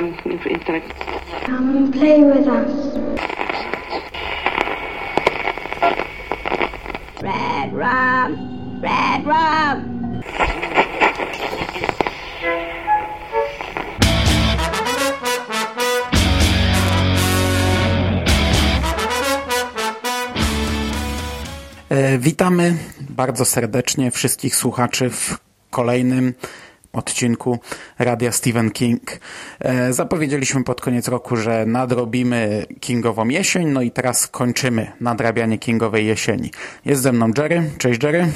um, intellect. Come and play with us. Red rum! Red rum! E, Witamy bardzo serdecznie wszystkich słuchaczy w kolejnym odcinku Radia Stephen King. E, Zapowiedzieliśmy pod koniec roku, że nadrobimy Kingową jesień, no i teraz kończymy nadrabianie Kingowej jesieni. Jest ze mną Jerry. Cześć Jerry.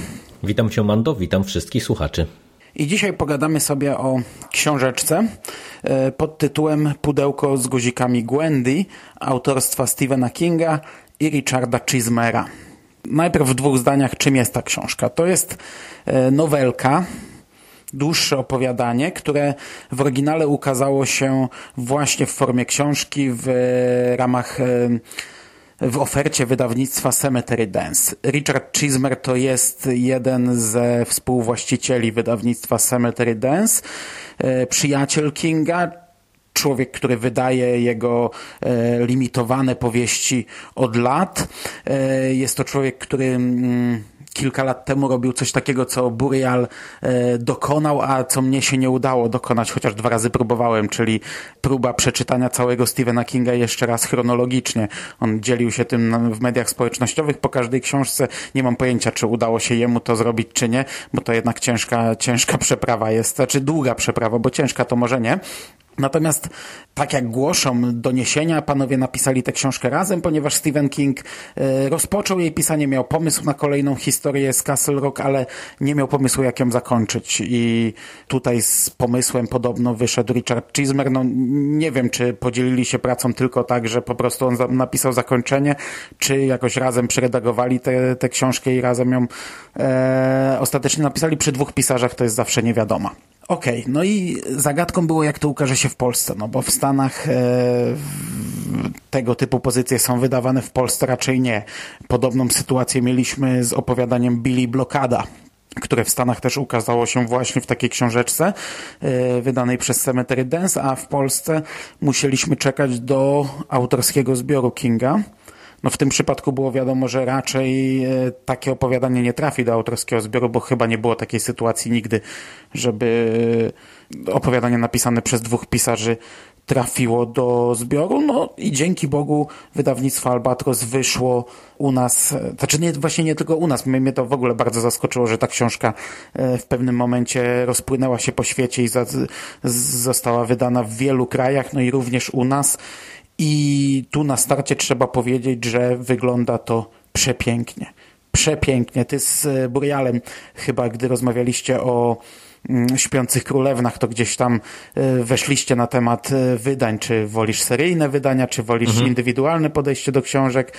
Witam Cię, Mando, witam wszystkich słuchaczy. I dzisiaj pogadamy sobie o książeczce e, pod tytułem Pudełko z guzikami Gwendy autorstwa Stephena Kinga i Richarda Chismera. Najpierw w dwóch zdaniach, czym jest ta książka. To jest e, nowelka, dłuższe opowiadanie, które w oryginale ukazało się właśnie w formie książki w ramach e, w ofercie wydawnictwa Cemetery Dance. Richard Chismer to jest jeden ze współwłaścicieli wydawnictwa Cemetery Dance, e, przyjaciel Kinga, człowiek, który wydaje jego e, limitowane powieści od lat. E, jest to człowiek, który mm, kilka lat temu robił coś takiego, co Burial e, dokonał, a co mnie się nie udało dokonać, chociaż dwa razy próbowałem, czyli próba przeczytania całego Stephena Kinga jeszcze raz chronologicznie. On dzielił się tym w mediach społecznościowych po każdej książce. Nie mam pojęcia, czy udało się jemu to zrobić, czy nie, bo to jednak ciężka, ciężka przeprawa jest, znaczy długa przeprawa, bo ciężka to może nie. Natomiast tak jak głoszą doniesienia, panowie napisali tę książkę razem, ponieważ Stephen King e, rozpoczął jej pisanie, miał pomysł na kolejną historię z Castle Rock, ale nie miał pomysłu jak ją zakończyć i tutaj z pomysłem podobno wyszedł Richard Chismer. No nie wiem, czy podzielili się pracą tylko tak, że po prostu on napisał zakończenie, czy jakoś razem przeredagowali tę książkę i razem ją e, ostatecznie napisali przy dwóch pisarzach, to jest zawsze nie wiadoma. Okej, okay, no i zagadką było, jak to ukaże się w Polsce, no bo w Stanach e, tego typu pozycje są wydawane, w Polsce raczej nie. Podobną sytuację mieliśmy z opowiadaniem Billy Blokada, które w Stanach też ukazało się właśnie w takiej książeczce e, wydanej przez Cemetery Dance, a w Polsce musieliśmy czekać do autorskiego zbioru Kinga. No w tym przypadku było wiadomo, że raczej e, takie opowiadanie nie trafi do autorskiego zbioru, bo chyba nie było takiej sytuacji nigdy, żeby opowiadanie napisane przez dwóch pisarzy trafiło do zbioru. No i dzięki Bogu wydawnictwo Albatros wyszło u nas, e, znaczy nie, właśnie nie tylko u nas, mnie to w ogóle bardzo zaskoczyło, że ta książka e, w pewnym momencie rozpłynęła się po świecie i za, została wydana w wielu krajach, no i również u nas. I tu na starcie trzeba powiedzieć, że wygląda to przepięknie. Przepięknie. Ty z e, Burialem chyba, gdy rozmawialiście o mm, Śpiących Królewnach, to gdzieś tam e, weszliście na temat e, wydań, czy wolisz seryjne wydania, czy wolisz mhm. indywidualne podejście do książek.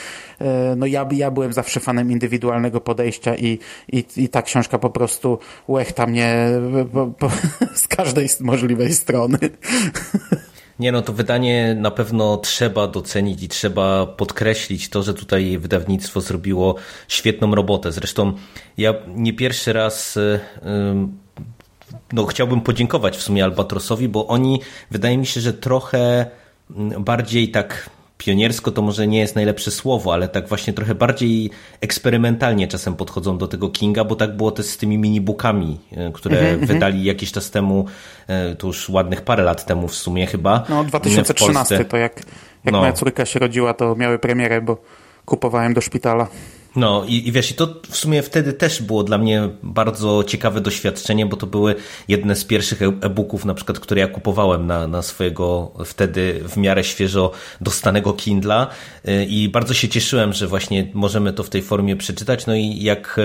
No ja, ja byłem zawsze fanem indywidualnego podejścia i, i, i ta książka po prostu łechta mnie po, po, z każdej możliwej strony. Nie no, to wydanie na pewno trzeba docenić i trzeba podkreślić to, że tutaj wydawnictwo zrobiło świetną robotę. Zresztą ja nie pierwszy raz no, chciałbym podziękować w sumie Albatrosowi, bo oni wydaje mi się, że trochę bardziej tak pioniersko to może nie jest najlepsze słowo, ale tak właśnie trochę bardziej eksperymentalnie czasem podchodzą do tego Kinga, bo tak było też z tymi minibookami, e, które mm -hmm. wydali jakiś czas temu, e, to już ładnych parę lat temu w sumie chyba. No 2013 to jak, jak no. moja córka się rodziła, to miały premierę, bo kupowałem do szpitala. No i, i wiesz, i to w sumie wtedy też było dla mnie bardzo ciekawe doświadczenie, bo to były jedne z pierwszych e- e-booków, na przykład, które ja kupowałem na, na swojego wtedy w miarę świeżo dostanego Kindla y, i bardzo się cieszyłem, że właśnie możemy to w tej formie przeczytać. No i jak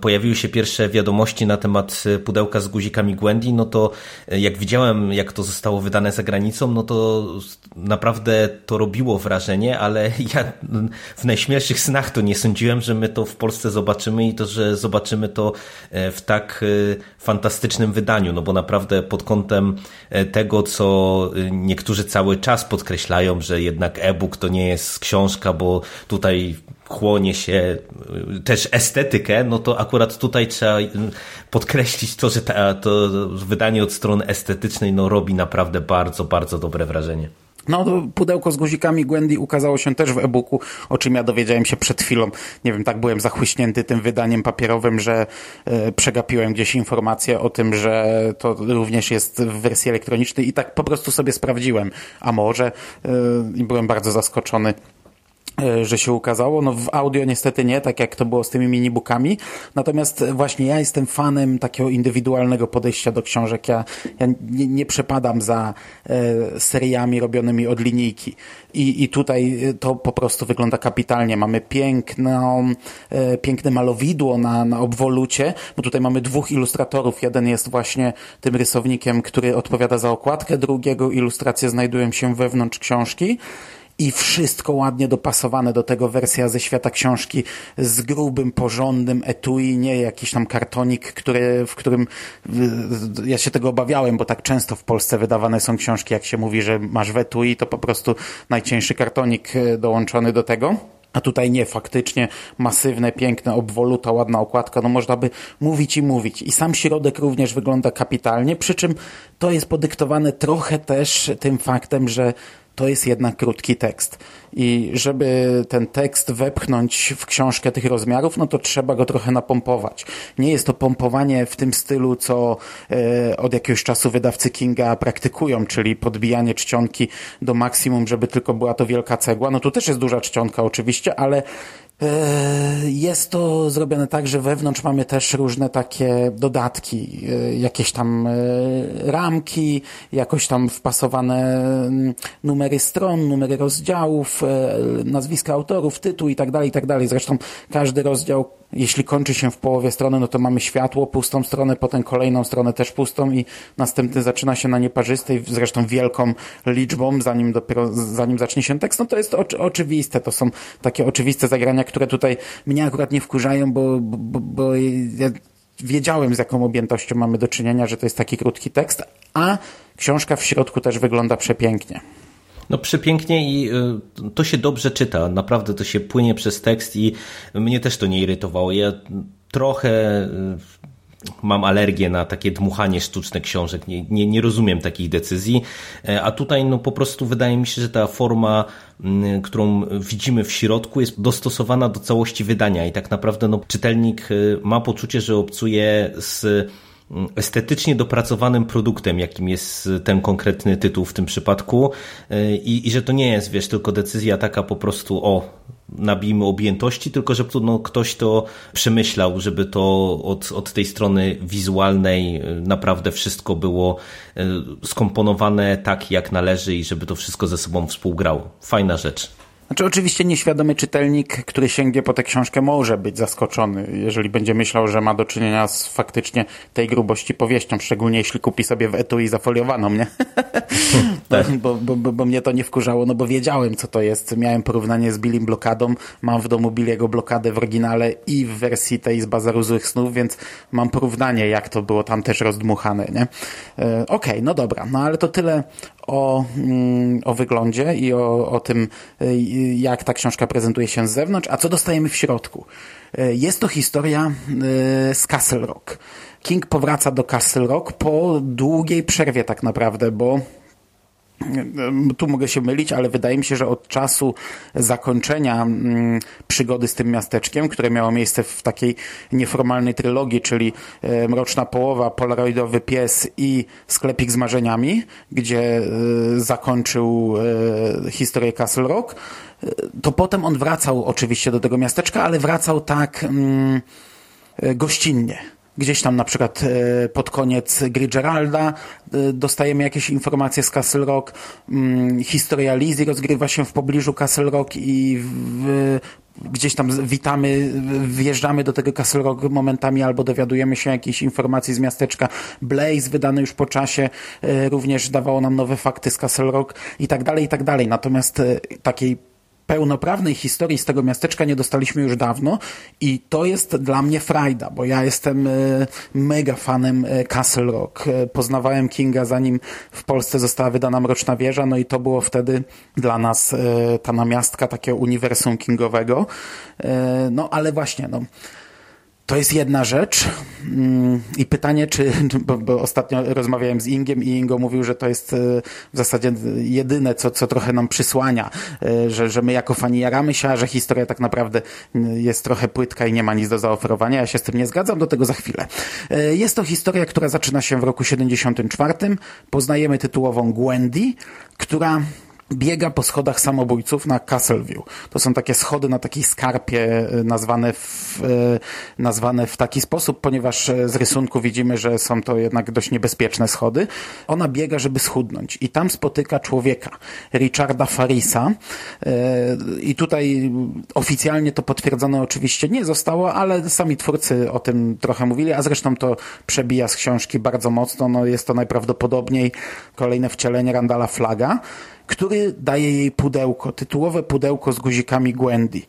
pojawiły się pierwsze wiadomości na temat e, pudełka z guzikami Gwendy, no to e, jak widziałem, jak to zostało wydane za granicą, no to naprawdę to robiło wrażenie, ale ja w najśmielszych snach to nie sądziłem, że my to w Polsce zobaczymy i to, że zobaczymy to w tak fantastycznym wydaniu, no bo naprawdę pod kątem tego, co niektórzy cały czas podkreślają, że jednak e-book to nie jest książka, bo tutaj chłonie się też estetykę, no to akurat tutaj trzeba podkreślić to, że ta, to wydanie od strony estetycznej no, robi naprawdę bardzo, bardzo dobre wrażenie. No, pudełko z guzikami Gwendy ukazało się też w e-booku, o czym ja dowiedziałem się przed chwilą. Nie wiem, tak byłem zachłyśnięty tym wydaniem papierowym, że e, przegapiłem gdzieś informację o tym, że to również jest w wersji elektronicznej i tak po prostu sobie sprawdziłem. A może? E, I byłem bardzo zaskoczony że się ukazało. No w audio niestety nie, tak jak to było z tymi minibookami. Natomiast właśnie ja jestem fanem takiego indywidualnego podejścia do książek. Ja, ja nie, nie przepadam za e, seriami robionymi od linijki. I, I tutaj to po prostu wygląda kapitalnie. Mamy piękną, e, piękne malowidło na, na obwolucie, bo tutaj mamy dwóch ilustratorów. Jeden jest właśnie tym rysownikiem, który odpowiada za okładkę, drugiego ilustracje znajdują się wewnątrz książki i wszystko ładnie dopasowane do tego wersja ze świata książki z grubym, porządnym etui, nie jakiś tam kartonik, który, w którym ja się tego obawiałem, bo tak często w Polsce wydawane są książki, jak się mówi, że masz w etui, to po prostu najcieńszy kartonik e, dołączony do tego. A tutaj nie, faktycznie masywne, piękne, obwoluta, ładna okładka, no można by mówić i mówić. I sam środek również wygląda kapitalnie, przy czym to jest podyktowane trochę też tym faktem, że to jest jednak krótki tekst. I żeby ten tekst wepchnąć w książkę tych rozmiarów, no to trzeba go trochę napompować. Nie jest to pompowanie w tym stylu, co e, od jakiegoś czasu wydawcy Kinga praktykują, czyli podbijanie czcionki do maksimum, żeby tylko była to wielka cegła. No tu też jest duża czcionka oczywiście, ale jest to zrobione tak, że wewnątrz mamy też różne takie dodatki, e, jakieś tam e, ramki, jakoś tam wpasowane mm, numery stron, numery rozdziałów, nazwiska autorów, tytuł i tak dalej, i tak dalej. Zresztą każdy rozdział jeśli kończy się w połowie strony, no to mamy światło, pustą stronę, potem kolejną stronę też pustą i następny zaczyna się na nieparzystej, zresztą wielką liczbą, zanim dopiero, zanim zacznie się tekst. No to jest oczy, oczywiste, to są takie oczywiste zagrania, które tutaj mnie akurat nie wkurzają, bo, bo, bo ja wiedziałem z jaką objętością mamy do czynienia, że to jest taki krótki tekst, a książka w środku też wygląda przepięknie. No przepięknie i y, to się dobrze czyta, naprawdę to się płynie przez tekst i mnie też to nie irytowało. Ja trochę y, mam alergię na takie dmuchanie sztuczne książek, nie, nie, nie rozumiem takich decyzji, e, a tutaj no po prostu wydaje mi się, że ta forma, mm, którą widzimy w środku jest dostosowana do całości wydania. I tak naprawdę no, czytelnik y, ma poczucie, że obcuje z estetycznie dopracowanym produktem, jakim jest ten konkretny tytuł w tym przypadku i, i że to nie jest, wiesz, tylko decyzja taka po prostu o nabijmy objętości, tylko że no, ktoś to przemyślał, żeby to od, od tej strony wizualnej naprawdę wszystko było e, skomponowane tak, jak należy i żeby to wszystko ze sobą współgrało. Fajna rzecz. Znaczy oczywiście nieświadomy czytelnik, który sięgnie po tę książkę może być zaskoczony, jeżeli będzie myślał, że ma do czynienia z faktycznie tej grubości powieścią, szczególnie jeśli kupi sobie w etui zafoliowaną, nie? tak. bo, bo, bo, bo, mnie to nie wkurzało, no bo wiedziałem co to jest. Miałem porównanie z Billim Blokadą, mam w domu Billiego blokadę w oryginale i w wersji tej z Bazaru Złych Snów, więc mam porównanie jak to było tam też rozdmuchane, nie? E, Okej, okay, no dobra, no ale to tyle o, mm, o wyglądzie i o, o tym, y, jak ta książka prezentuje się z zewnątrz, a co dostajemy w środku. Y, jest to historia y, z Castle Rock. King powraca do Castle Rock po długiej przerwie tak naprawdę, bo tu mogę się mylić, ale wydaje mi się, że od czasu zakończenia mm, przygody z tym miasteczkiem, które miało miejsce w takiej nieformalnej trylogii, czyli e, Mroczna Połowa, Polaroidowy Pies i Sklepik z Marzeniami, gdzie e, zakończył e, historię Castle Rock, to potem on wracał oczywiście do tego miasteczka, ale wracał tak mm, gościnnie Gdzieś tam na przykład e, pod koniec gry Geralda e, dostajemy jakieś informacje z Castle Rock. Mm, historia Lizzie rozgrywa się w pobliżu Castle Rock i w, gdzieś tam witamy, wjeżdżamy do tego Castle Rock momentami albo dowiadujemy się jakichś informacji z miasteczka. Blaze, wydany już po czasie, e, również dawało nam nowe fakty z Castle Rock i tak dalej, i tak dalej. Natomiast takiej pełnoprawnej historii z tego miasteczka nie dostaliśmy już dawno i to jest dla mnie frajda, bo ja jestem e, mega fanem e, Castle Rock. E, poznawałem Kinga zanim w Polsce została wydana Mroczna Wieża, no i to było wtedy dla nas ta namiastka takiego uniwersum Kingowego. No ale właśnie, no to jest jedna rzecz mm, i pytanie, czy, bo, bo, ostatnio rozmawiałem z Ingiem i Ingo mówił, że to jest e, w zasadzie jedyne, co, co trochę nam przysłania, e, że, że my jako fani jaramy się, a że historia tak naprawdę jest trochę płytka i nie ma nic do zaoferowania. Ja się z tym nie zgadzam, do tego za chwilę. E, jest to historia, która zaczyna się w roku 74. Poznajemy tytułową Gwendy, która biega po schodach samobójców na Castleview. To są takie schody na takiej skarpie e, nazwane w, e, nazwane w taki sposób, ponieważ e, z rysunku widzimy, że są to jednak dość niebezpieczne schody. Ona biega, żeby schudnąć i tam spotyka człowieka, Richarda Farisa i tutaj oficjalnie to potwierdzone oczywiście nie zostało, ale sami twórcy o tym trochę mówili, a zresztą to przebija z książki bardzo mocno. No jest to najprawdopodobniej kolejne wcielenie Randala Flaga który daje jej pudełko, tytułowe pudełko z guzikami Gwendy.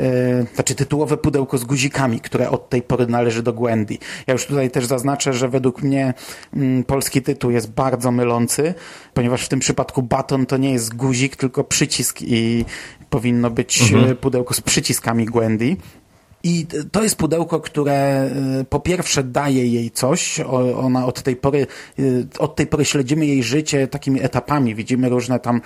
E, znaczy tytułowe pudełko z guzikami, które od tej pory należy do Gwendy. Ja już tutaj też zaznaczę, że według mnie mm, polski tytuł jest bardzo mylący, ponieważ w tym przypadku baton to nie jest guzik, tylko przycisk i powinno być mhm. pudełko z przyciskami Gwendy. I to jest pudełko, które y, po pierwsze daje jej coś. Ona od tej pory, y, od tej pory śledzimy jej życie takimi etapami. Widzimy różne tam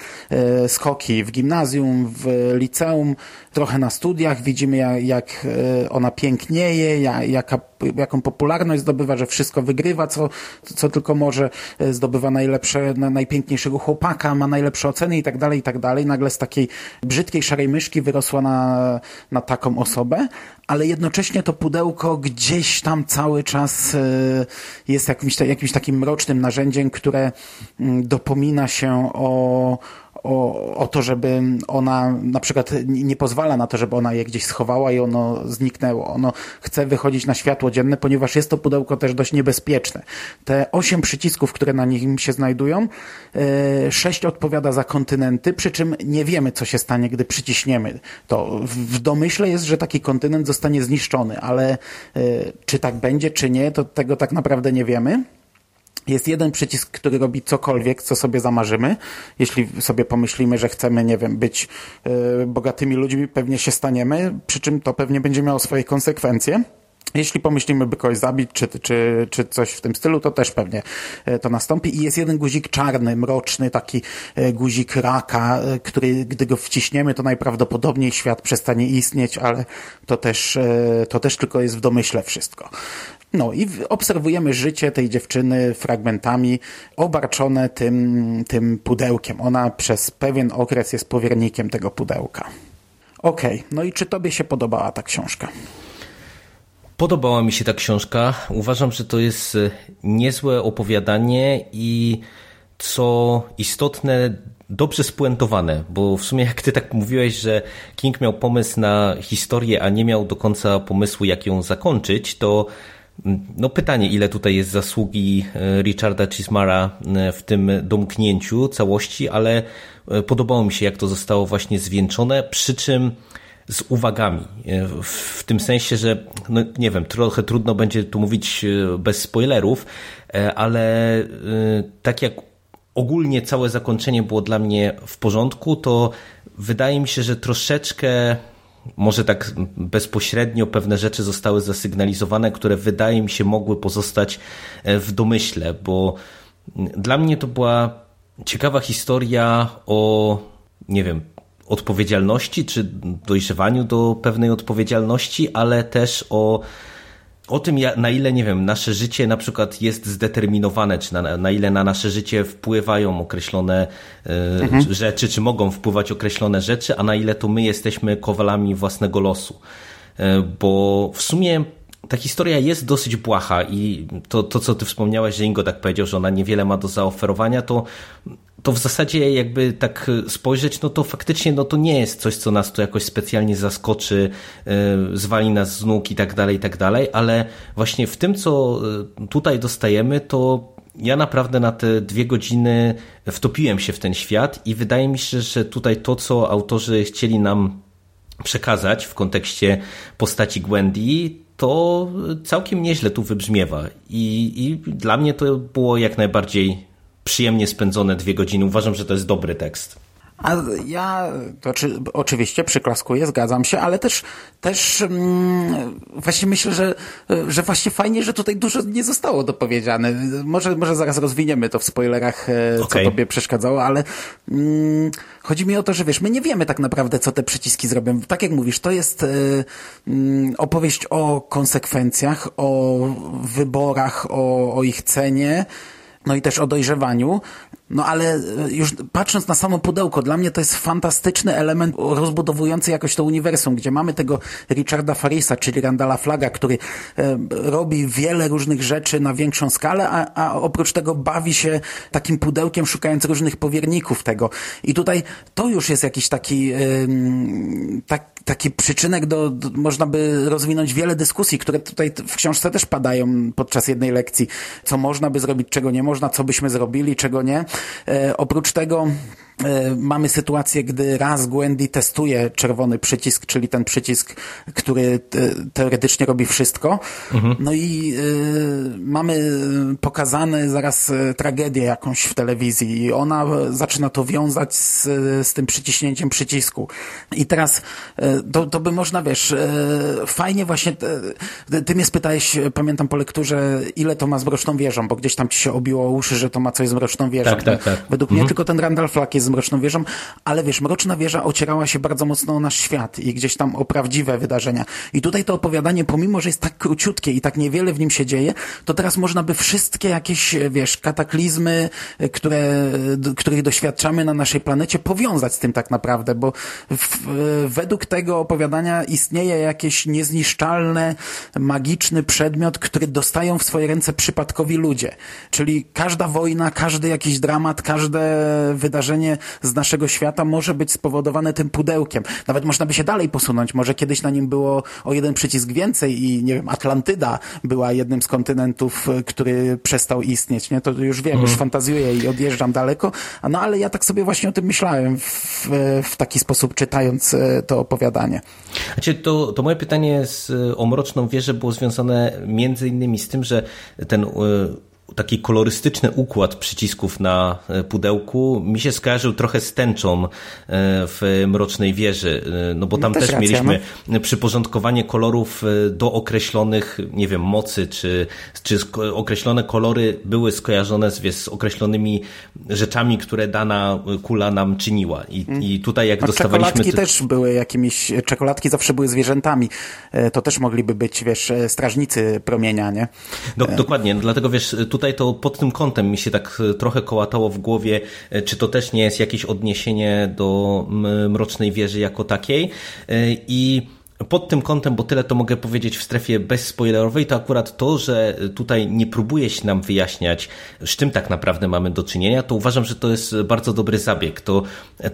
y, skoki w gimnazjum, w liceum, trochę na studiach. Widzimy jak ona pięknieje, jaka, jaką popularność zdobywa, że wszystko wygrywa, co, co tylko może. Zdobywa najlepsze, najpiękniejszego chłopaka, ma najlepsze oceny i tak dalej, i tak dalej. Nagle z takiej brzydkiej szarej myszki wyrosła na, na taką osobę ale jednocześnie to pudełko gdzieś tam cały czas e, jest jakimś, jakimś takim mrocznym narzędziem, które mm, dopomina się o, o, o to, żeby ona na przykład nie pozwala na to, żeby ona je gdzieś schowała i ono zniknęło. Ono chce wychodzić na światło dzienne, ponieważ jest to pudełko też dość niebezpieczne. Te osiem przycisków, które na nim się znajdują, e, sześć odpowiada za kontynenty, przy czym nie wiemy, co się stanie, gdy przyciśniemy to. W domyśle jest, że taki kontynent zostanie zniszczony, ale e, czy tak będzie, czy nie, to tego tak naprawdę nie wiemy. Jest jeden przycisk, który robi cokolwiek, co sobie zamarzymy. Jeśli sobie pomyślimy, że chcemy, nie wiem, być y, bogatymi ludźmi, pewnie się staniemy, przy czym to pewnie będzie miało swoje konsekwencje. Jeśli pomyślimy, by kogoś zabić, czy, czy, czy coś w tym stylu, to też pewnie e, to nastąpi. I jest jeden guzik czarny, mroczny, taki e, guzik raka, który, gdy go wciśniemy, to najprawdopodobniej świat przestanie istnieć, ale to też, to też tylko jest w domyśle wszystko. No i obserwujemy życie tej dziewczyny fragmentami obarczone tym, tym pudełkiem. Ona przez pewien okres jest powiernikiem tego pudełka. Okej, okay. no i czy tobie się podobała ta książka? Podobała mi się ta książka. Uważam, że to jest e, niezłe opowiadanie i co istotne, dobrze spuentowane, bo w sumie jak ty tak mówiłeś, że King miał pomysł na historię, a nie miał do końca pomysłu, jak ją zakończyć, to no pytanie, ile tutaj jest zasługi e, Richarda Chismara e, w tym domknięciu całości, ale e, podobało mi się, jak to zostało właśnie zwieńczone, przy czym z uwagami. W tym sensie, że no nie wiem, trochę trudno będzie tu mówić bez spoilerów, ale tak jak ogólnie całe zakończenie było dla mnie w porządku, to wydaje mi się, że troszeczkę może tak bezpośrednio pewne rzeczy zostały zasygnalizowane, które wydaje mi się mogły pozostać e, w domyśle, bo dla mnie to była ciekawa historia o, nie wiem, odpowiedzialności, czy dojrzewaniu do pewnej odpowiedzialności, ale też o o tym, na ile, nie wiem, nasze życie na przykład jest zdeterminowane, czy na, na ile na nasze życie wpływają określone e, mhm. rzeczy, czy mogą wpływać określone rzeczy, a na ile to my jesteśmy kowalami własnego losu. E, bo w sumie ta historia jest dosyć błaha i to, to, co ty wspomniałeś, że Ingo tak powiedział, że ona niewiele ma do zaoferowania, to to w zasadzie jakby tak spojrzeć, no to faktycznie no to nie jest coś, co nas tu jakoś specjalnie zaskoczy, yy, zwali nas z nóg i tak dalej, i tak dalej, ale właśnie w tym, co e, tutaj dostajemy, to ja naprawdę na te dwie godziny wtopiłem się w ten świat i wydaje mi się, że tutaj to, co autorzy chcieli nam przekazać w kontekście postaci Gwendy, to całkiem nieźle tu wybrzmiewa. I, I dla mnie to było jak najbardziej przyjemnie spędzone dwie godziny. Uważam, że to jest dobry tekst. A ja to czy, oczywiście przyklaskuję, zgadzam się, ale też, też mm, właśnie myślę, że, że właśnie fajnie, że tutaj dużo nie zostało dopowiedziane. Może, może zaraz rozwiniemy to w spoilerach, okay. co tobie przeszkadzało, ale mm, chodzi mi o to, że wiesz, my nie wiemy tak naprawdę, co te przyciski zrobią. Tak jak mówisz, to jest y, opowieść o konsekwencjach, o wyborach, o, o ich cenie, no i też o dojrzewaniu. No ale e, już patrząc na samo pudełko, dla mnie to jest fantastyczny element rozbudowujący jakoś to uniwersum, gdzie mamy tego Richarda Farisa, czyli Randala Flaga, który e, robi wiele różnych rzeczy na większą skalę, a, a oprócz tego bawi się takim pudełkiem, szukając różnych powierników tego. I tutaj to już jest jakiś taki, e, tak, taki przyczynek do, do, można by rozwinąć wiele dyskusji, które tutaj w książce też padają podczas jednej lekcji. Co można by zrobić, czego nie można, co byśmy zrobili, czego nie. E, oprócz tego mamy sytuację, gdy raz Gwendy testuje czerwony przycisk, czyli ten przycisk, który teoretycznie robi wszystko. Mhm. No i y, mamy pokazane zaraz e, tragedię jakąś w telewizji i ona zaczyna to wiązać z, z tym przyciśnięciem przycisku. I teraz to, to by można, wiesz, fajnie właśnie, ty mnie spytałeś, pamiętam po lekturze, ile to ma z Mroczną Wieżą, bo gdzieś tam ci się obiło uszy, że to ma coś z Mroczną Wieżą. Tak, tak, tak. Według mhm. mnie tylko ten Randall Flak jest z Mroczną Wieżą, ale wiesz, Mroczna Wieża ocierała się bardzo mocno o nasz świat i gdzieś tam o prawdziwe wydarzenia. I tutaj to opowiadanie, pomimo, że jest tak króciutkie i tak niewiele w nim się dzieje, to teraz można by wszystkie jakieś, wiesz, kataklizmy, które, których doświadczamy na naszej planecie, powiązać z tym tak naprawdę, bo w, według tego opowiadania istnieje jakieś niezniszczalne, magiczny przedmiot, który dostają w swoje ręce przypadkowi ludzie. Czyli każda wojna, każdy jakiś dramat, każde wydarzenie z naszego świata może być spowodowane tym pudełkiem. Nawet można by się dalej posunąć. Może kiedyś na nim było o jeden przycisk więcej i nie wiem, Atlantyda była jednym z kontynentów, e, który przestał istnieć. Nie? To już wiem, już mhm. fantazjuję i odjeżdżam daleko. No ale ja tak sobie właśnie o tym myślałem w, w taki sposób, czytając e, to opowiadanie. Znaczy, to, to moje pytanie z, o Mroczną Wieżę było związane między innymi z tym, że ten taki kolorystyczny układ przycisków na e, pudełku mi się skojarzył trochę z tęczą e, w Mrocznej Wieży, e, no bo tam no też, też racja, mieliśmy no. przyporządkowanie kolorów do określonych, nie wiem, mocy, czy, czy określone kolory były skojarzone z, wiesz, z określonymi rzeczami, które dana kula nam czyniła. I, mm. i tutaj jak A dostawaliśmy... Czekoladki też były jakimiś, czekoladki zawsze były zwierzętami. To też mogliby być, wiesz, strażnicy promienia, nie? Do, dokładnie, no dlatego wiesz, tutaj to pod tym kątem mi się tak e, trochę kołatało w głowie, e, czy to też nie jest jakieś odniesienie do Mrocznej Wieży jako takiej e, i pod tym kątem, bo tyle to mogę powiedzieć w strefie bezspoilerowej, to akurat to, że tutaj nie próbuje się nam wyjaśniać, z czym tak naprawdę mamy do czynienia, to uważam, że to jest bardzo dobry zabieg. To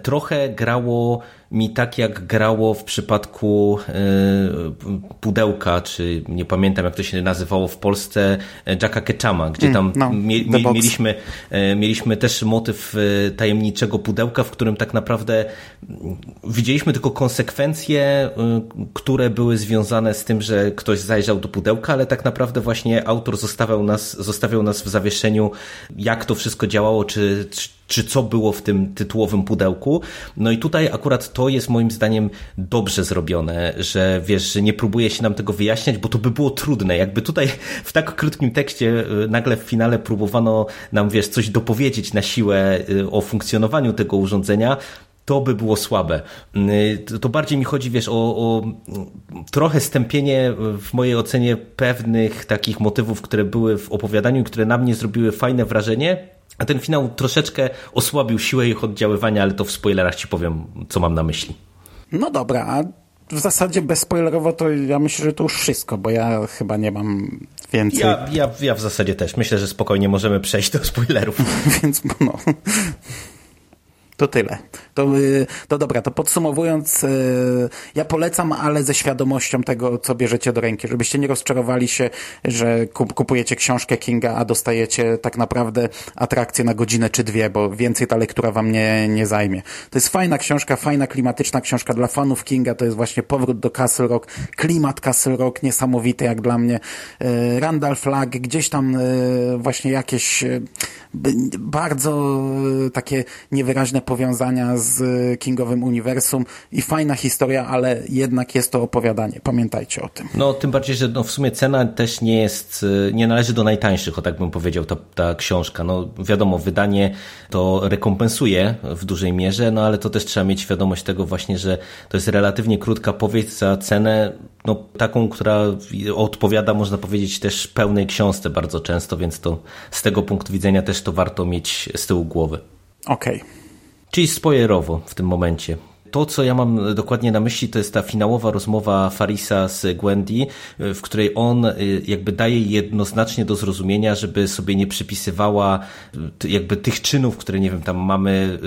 trochę grało mi tak jak grało w przypadku e, pudełka, czy nie pamiętam jak to się nazywało w Polsce, e, Jacka Ketchama, gdzie mm, tam no, mie, mie, mieliśmy, e, mieliśmy też motyw tajemniczego pudełka, w którym tak naprawdę widzieliśmy tylko konsekwencje, które były związane z tym, że ktoś zajrzał do pudełka, ale tak naprawdę właśnie autor zostawiał nas, zostawiał nas w zawieszeniu, jak to wszystko działało, czy, czy czy co było w tym tytułowym pudełku. No i tutaj akurat to jest moim zdaniem dobrze zrobione, że wiesz, że nie próbuje się nam tego wyjaśniać, bo to by było trudne. Jakby tutaj w tak krótkim tekście y, nagle w finale próbowano nam, wiesz, coś dopowiedzieć na siłę y, o funkcjonowaniu tego urządzenia, to by było słabe. Y, to bardziej mi chodzi, wiesz, o, o, trochę stępienie w mojej ocenie pewnych takich motywów, które były w opowiadaniu, które na mnie zrobiły fajne wrażenie, a ten finał troszeczkę osłabił siłę ich oddziaływania, ale to w spoilerach ci powiem, co mam na myśli. No dobra, a w zasadzie bezspoilerowo to ja myślę, że to już wszystko, bo ja chyba nie mam więcej. Ja, ja, ja w zasadzie też. Myślę, że spokojnie możemy przejść do spoilerów. Więc no. To tyle. To, y, to dobra, to podsumowując, y, ja polecam, ale ze świadomością tego, co bierzecie do ręki, żebyście nie rozczarowali się, że kupujecie książkę Kinga, a dostajecie tak naprawdę atrakcję na godzinę czy dwie, bo więcej ta lektura wam nie, nie zajmie. To jest fajna książka, fajna, klimatyczna książka dla fanów Kinga, to jest właśnie powrót do Castle Rock, klimat Castle Rock niesamowity jak dla mnie. Y, Randall Flagg, gdzieś tam właśnie jakieś bardzo takie niewyraźne powiązania z Kingowym uniwersum i fajna historia, ale jednak jest to opowiadanie. Pamiętajcie o tym. No, tym bardziej, że no, w sumie cena też nie jest, y, nie należy do najtańszych, o tak bym powiedział, ta, ta książka. No, wiadomo, wydanie to rekompensuje w dużej mierze, no ale to też trzeba mieć świadomość tego właśnie, że to jest relatywnie krótka powieść za cenę, no, taką, która odpowiada, można powiedzieć, też pełnej książce bardzo często, więc to z tego punktu widzenia też to warto mieć z tyłu głowy. Okej. Okay. Czyli spoilerowo w tym momencie to, co ja mam dokładnie na myśli, to jest ta finałowa rozmowa Farisa z Gwendy, w której on y, jakby daje jednoznacznie do zrozumienia, żeby sobie nie przypisywała y, jakby tych czynów, które nie wiem, tam mamy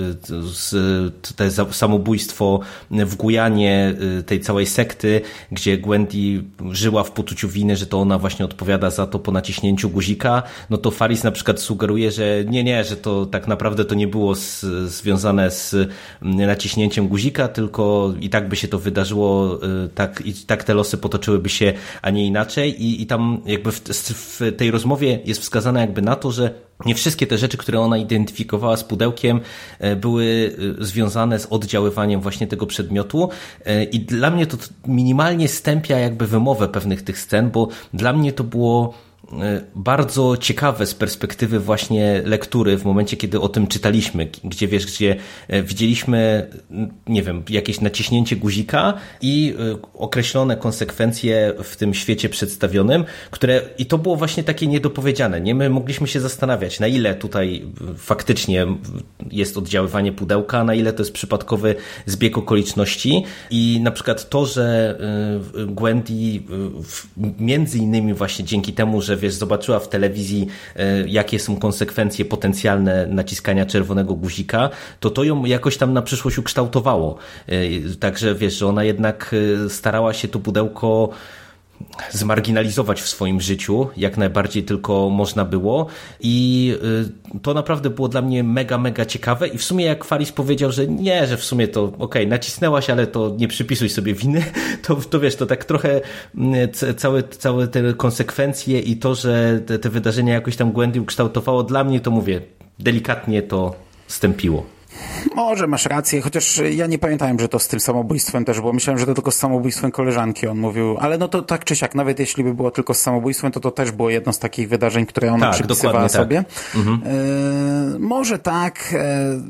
y, te samobójstwo w Gujanie tej całej sekty, gdzie Gwendy żyła w poczuciu winy, że to ona właśnie odpowiada za to po naciśnięciu guzika, no to Faris na przykład sugeruje, że nie, nie, że to tak naprawdę to nie było z, związane z naciśnięciem guzika, tylko i tak by się to wydarzyło, y, tak, i tak te losy potoczyłyby się, a nie inaczej. I, i tam jakby w, w tej rozmowie jest wskazane jakby na to, że nie wszystkie te rzeczy, które ona identyfikowała z pudełkiem, y, były y, związane z oddziaływaniem właśnie tego przedmiotu. I dla mnie to minimalnie stępia jakby wymowę pewnych tych scen, bo dla mnie to było E, bardzo ciekawe z perspektywy właśnie lektury w momencie, kiedy o tym czytaliśmy, gdzie wiesz, gdzie e, widzieliśmy, nie wiem, jakieś naciśnięcie guzika i e, określone konsekwencje w tym świecie przedstawionym, które i to było właśnie takie niedopowiedziane, nie? My mogliśmy się zastanawiać, na ile tutaj faktycznie jest oddziaływanie pudełka, na ile to jest przypadkowy zbieg okoliczności i na przykład to, że Gwendy między innymi właśnie dzięki temu, że wiesz, zobaczyła w telewizji, e, jakie są konsekwencje potencjalne naciskania czerwonego guzika, to to ją jakoś tam na przyszłość ukształtowało. E, także wiesz, że ona jednak e, starała się to pudełko zmarginalizować w swoim życiu, jak najbardziej tylko można było i y, to naprawdę było dla mnie mega, mega ciekawe i w sumie jak Faris powiedział, że nie, że w sumie to okej, okay, nacisnęłaś, ale to nie przypisuj sobie winy, to, to wiesz, to tak trochę mm, całe, całe te konsekwencje i to, że te, te wydarzenia jakoś tam Gwendy ukształtowało, dla mnie to mówię, delikatnie to stępiło. Może masz rację, chociaż ja nie pamiętałem, że to z tym samobójstwem też było. Myślałem, że to tylko z samobójstwem koleżanki on mówił, ale no to tak czy siak, nawet jeśli by było tylko z samobójstwem, to to też było jedno z takich wydarzeń, które ona tak, przypisywała tak. sobie. Tak. Mhm. E, może tak, e,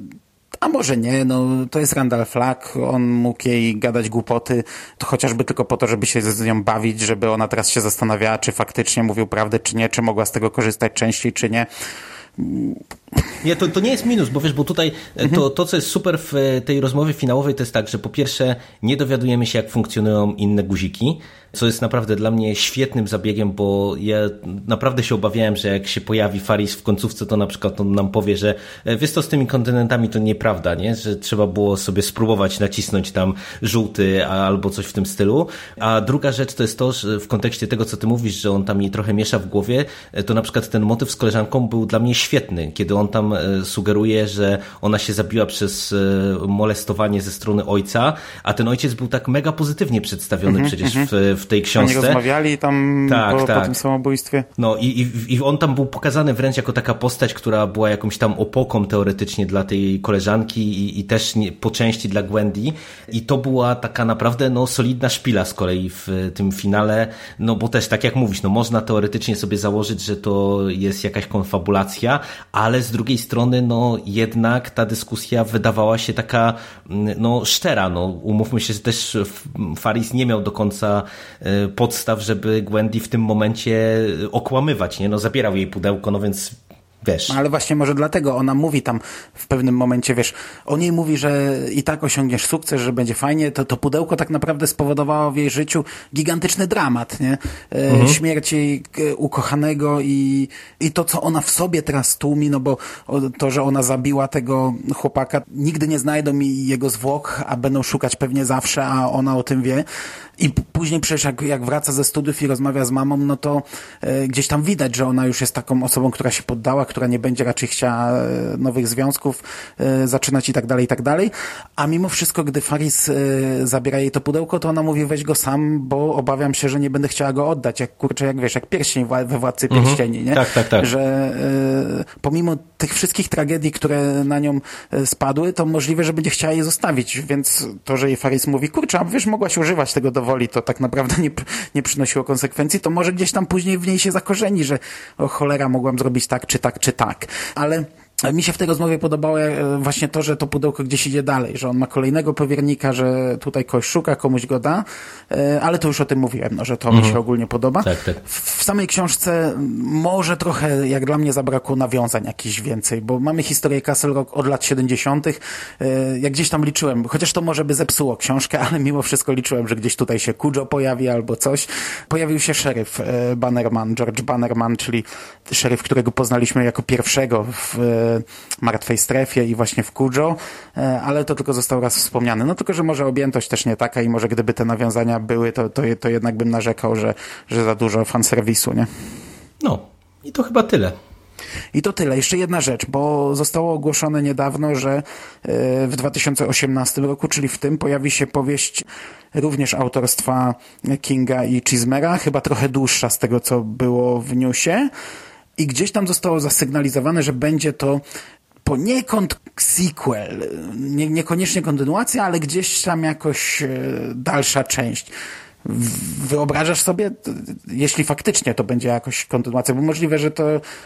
a może nie, no to jest Randall Flagg, on mógł jej gadać głupoty, to chociażby tylko po to, żeby się z nią bawić, żeby ona teraz się zastanawiała, czy faktycznie mówił prawdę, czy nie, czy mogła z tego korzystać częściej, czy nie. Nie, to, to nie jest minus, bo wiesz, bo tutaj mhm. to, to, co jest super w tej rozmowie finałowej, to jest tak, że po pierwsze nie dowiadujemy się, jak funkcjonują inne guziki, co jest naprawdę dla mnie świetnym zabiegiem, bo ja naprawdę się obawiałem, że jak się pojawi Faris w końcówce, to na przykład on nam powie, że e, wiesz to z tymi kontynentami to nieprawda, nie? że trzeba było sobie spróbować nacisnąć tam żółty albo coś w tym stylu. A druga rzecz to jest to, że w kontekście tego, co ty mówisz, że on tam jej trochę miesza w głowie, e, to na przykład ten motyw z koleżanką był dla mnie świetny, kiedy on tam e, sugeruje, że ona się zabiła przez molestowanie ze strony ojca, a ten ojciec był tak mega pozytywnie przedstawiony mm -hmm, przecież mm -hmm. w, w tej książce. Oni rozmawiali tam tak, po, tak. po tym samobójstwie. No i, i, i on tam był pokazany wręcz jako taka postać, która była jakąś tam opoką teoretycznie dla tej koleżanki i, i też nie, po części dla Gwendy. I to była taka naprawdę no, solidna szpila z kolei w tym finale, no bo też tak jak mówisz, no można teoretycznie sobie założyć, że to jest jakaś konfabulacja, ale z drugiej strony no jednak ta dyskusja wydawała się taka no szczera, no umówmy się, że też Faris nie miał do końca podstaw, żeby Gwendy w tym momencie okłamywać, nie? No zabierał jej pudełko, no więc wiesz. Ale właśnie może dlatego ona mówi tam w pewnym momencie, wiesz, o niej mówi, że i tak osiągniesz sukces, że będzie fajnie, to, to pudełko tak naprawdę spowodowało w jej życiu gigantyczny dramat, nie? E, mhm. Śmierci e, ukochanego i, i to, co ona w sobie teraz tłumi, no bo to, że ona zabiła tego chłopaka, nigdy nie znajdą mi jego zwłok, a będą szukać pewnie zawsze, a ona o tym wie. I później przecież jak, jak wraca ze studiów i rozmawia z mamą, no to e, gdzieś tam widać, że ona już jest taką osobą, która się poddała, która nie będzie raczej chciała e, nowych związków e, zaczynać i tak dalej, i tak dalej. A mimo wszystko, gdy Faris e, zabiera jej to pudełko, to ona mówi weź go sam, bo obawiam się, że nie będę chciała go oddać. Jak kurczę, jak wiesz, jak pierścień we Władcy mhm. Pierścieni, nie? Tak, tak, tak. Że pomimo tych wszystkich tragedii, które na nią spadły, to możliwe, że będzie chciała je zostawić, więc to, że jej Faris mówi, kurczę, a wiesz, mogłaś używać tego do woli, to tak naprawdę nie, nie przynosiło konsekwencji, to może gdzieś tam później w niej się zakorzeni, że o cholera, mogłam zrobić tak, czy tak, czy tak. Ale mi się w tej rozmowie podobało e, właśnie to, że to pudełko gdzieś idzie dalej, że on ma kolejnego powiernika, że tutaj kogoś szuka, komuś go da, e, ale to już o tym mówiłem, no, że to mhm. mi się ogólnie podoba. Tak, tak. W samej książce może trochę, jak dla mnie, zabrakło nawiązań jakichś więcej, bo mamy historię Castle Rock od lat 70. E, jak gdzieś tam liczyłem, chociaż to może by zepsuło książkę, ale mimo wszystko liczyłem, że gdzieś tutaj się Kujo pojawi albo coś. Pojawił się szeryf Bannerman, George Bannerman, czyli szeryf, którego poznaliśmy jako pierwszego w martwej strefie i właśnie w Kujo, e, ale to tylko został raz wspomniany. No tylko, że może objętość też nie taka i może gdyby te nawiązania były, to, to, to jednak bym narzekał, że, że za dużo fanserwisu, nie? No, i to chyba tyle. I to tyle. Jeszcze jedna rzecz, bo zostało ogłoszone niedawno, że e, w 2018 roku, czyli w tym, pojawi się powieść również autorstwa Kinga i Chismera, chyba trochę dłuższa z tego, co było w newsie. I gdzieś tam zostało zasygnalizowane, że będzie to poniekąd sequel, nie, niekoniecznie kontynuacja, ale gdzieś tam jakoś e, dalsza część. Wyobrażasz sobie, jeśli faktycznie to będzie jakoś kontynuacja, bo możliwe, że to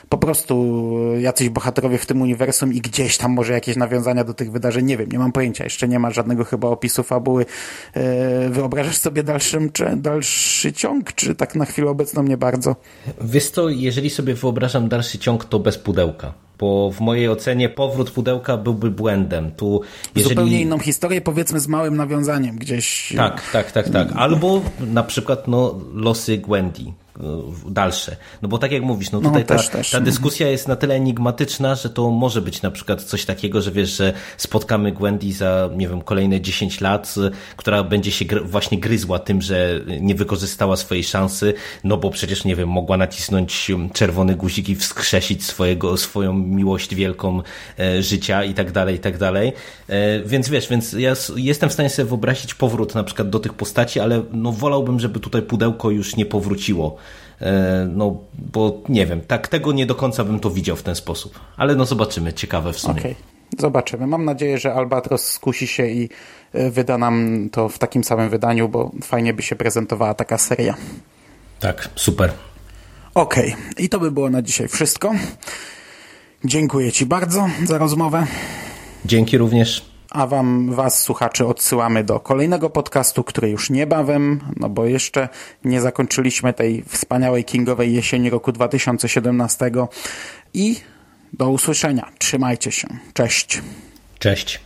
po prostu jacyś bohaterowie w tym uniwersum i gdzieś tam może jakieś nawiązania do tych wydarzeń, nie wiem, nie mam pojęcia, jeszcze nie ma żadnego chyba opisu fabuły. E, wyobrażasz sobie dalszym, czy, dalszy ciąg, czy tak na chwilę obecną nie bardzo? Wiesz co, jeżeli sobie wyobrażam dalszy ciąg, to bez pudełka bo w mojej ocenie powrót pudełka byłby błędem. Tu, jeżeli... Zupełnie inną historię, powiedzmy z małym nawiązaniem gdzieś. Tak, tak, tak, tak. Albo na przykład no, losy Gwendy. Dalsze. No bo tak jak mówisz, no tutaj no, też, ta, też. ta dyskusja jest na tyle enigmatyczna, że to może być na przykład coś takiego, że wiesz, że spotkamy Gwendy za, nie wiem, kolejne 10 lat, która będzie się właśnie gryzła tym, że nie wykorzystała swojej szansy, no bo przecież, nie wiem, mogła nacisnąć czerwony guzik i wskrzesić swojego, swoją miłość wielką e, życia i tak dalej, i tak dalej. E, więc wiesz, więc ja jestem w stanie sobie wyobrazić powrót na przykład do tych postaci, ale no wolałbym, żeby tutaj pudełko już nie powróciło no, bo nie wiem, tak tego nie do końca bym to widział w ten sposób. Ale no zobaczymy, ciekawe w sumie. Okay. Zobaczymy. Mam nadzieję, że Albatros skusi się i e, wyda nam to w takim samym wydaniu, bo fajnie by się prezentowała taka seria. Tak, super. Okej, okay. i to by było na dzisiaj wszystko. Dziękuję Ci bardzo za rozmowę. Dzięki również a wam, was słuchaczy odsyłamy do kolejnego podcastu, który już niebawem, no bo jeszcze nie zakończyliśmy tej wspaniałej kingowej jesieni roku 2017 i do usłyszenia. Trzymajcie się. Cześć. Cześć.